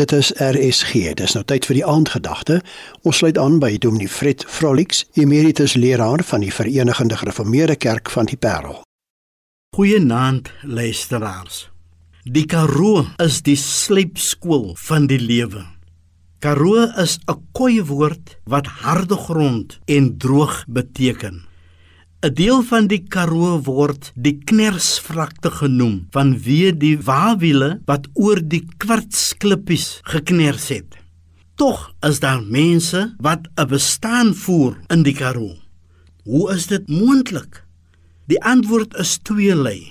Dit is RSG. Dis nou tyd vir die aandgedagte. Ons sluit aan by Dominee Fred Frolix, emeritus leraar van die Verenigde Gereformeerde Kerk van die Parel. Goeienaand luisteraars. Die Karoo is die slypskool van die lewe. Karoo is 'n koei woord wat harde grond en droog beteken. 'n Deel van die Karoo word die knersvlakte genoem vanweë die waawiele wat oor die kwartsklippies gekners het. Tog is daar mense wat 'n bestaan voer in die Karoo. Hoe is dit moontlik? Die antwoord is tweelei.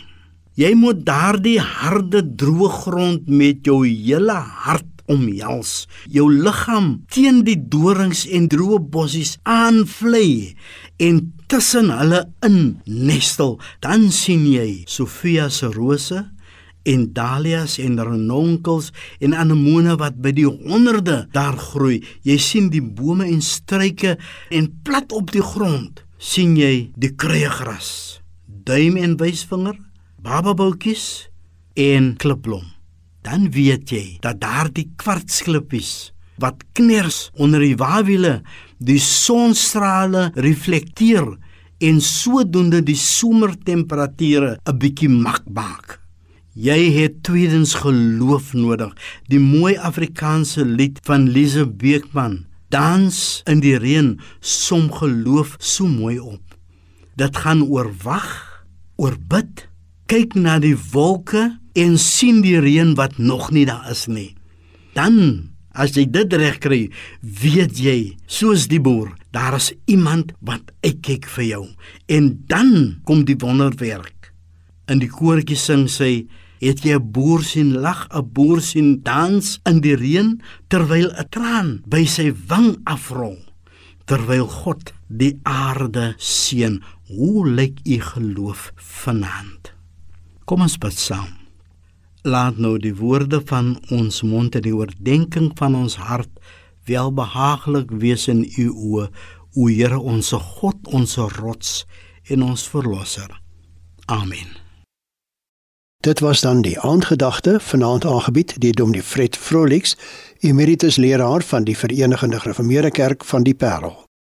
Jy moet daardie harde droë grond met jou hele hart omhels, jou liggaam teen die dorings en droë bossies aanvlei en tussen hulle in nestel, dan sien jy Sofia se rose en dahlias en renonkels en anemone wat by die honderde daar groei. Jy sien die bome en struike en plat op die grond sien jy die kruiegras, duim en wysvinger, bababoutjies en klipblom dan weet jy dat daardie kwartsklippies wat kners onder die waawiele die sonstrale reflekteer en sodoende die somertemperature 'n bietjie mak maak. Jy het tweedens geloof nodig. Die mooi Afrikaanse lied van Lise Beekman, Dans in die reën, som geloof so mooi op. Dit gaan oor wag, oor bid, kyk na die wolke en sien die reën wat nog nie daar is nie. Dan as jy dit reg kry, weet jy, soos die boer, daar is iemand wat uitkyk vir jou. En dan kom die wonderwerk. In die koortjie sing sy Het jy 'n boer sien lag, 'n boer sien dans in die reën terwyl 'n traan by sy wang afrol? Terwyl God die aarde seën, hoe lyk u geloof vanaand? Kom ons bid saam. Laat nou die woorde van ons mond en die oordeenking van ons hart welbehaaglik wees in u oë, o Here ons God, ons rots en ons verlosser. Amen. Dit was dan die aandgedagte vanaand aangebied deur Dominee Fred Vrolix, emeritus leraar van die Verenigde Gereformeerde Kerk van die Parel.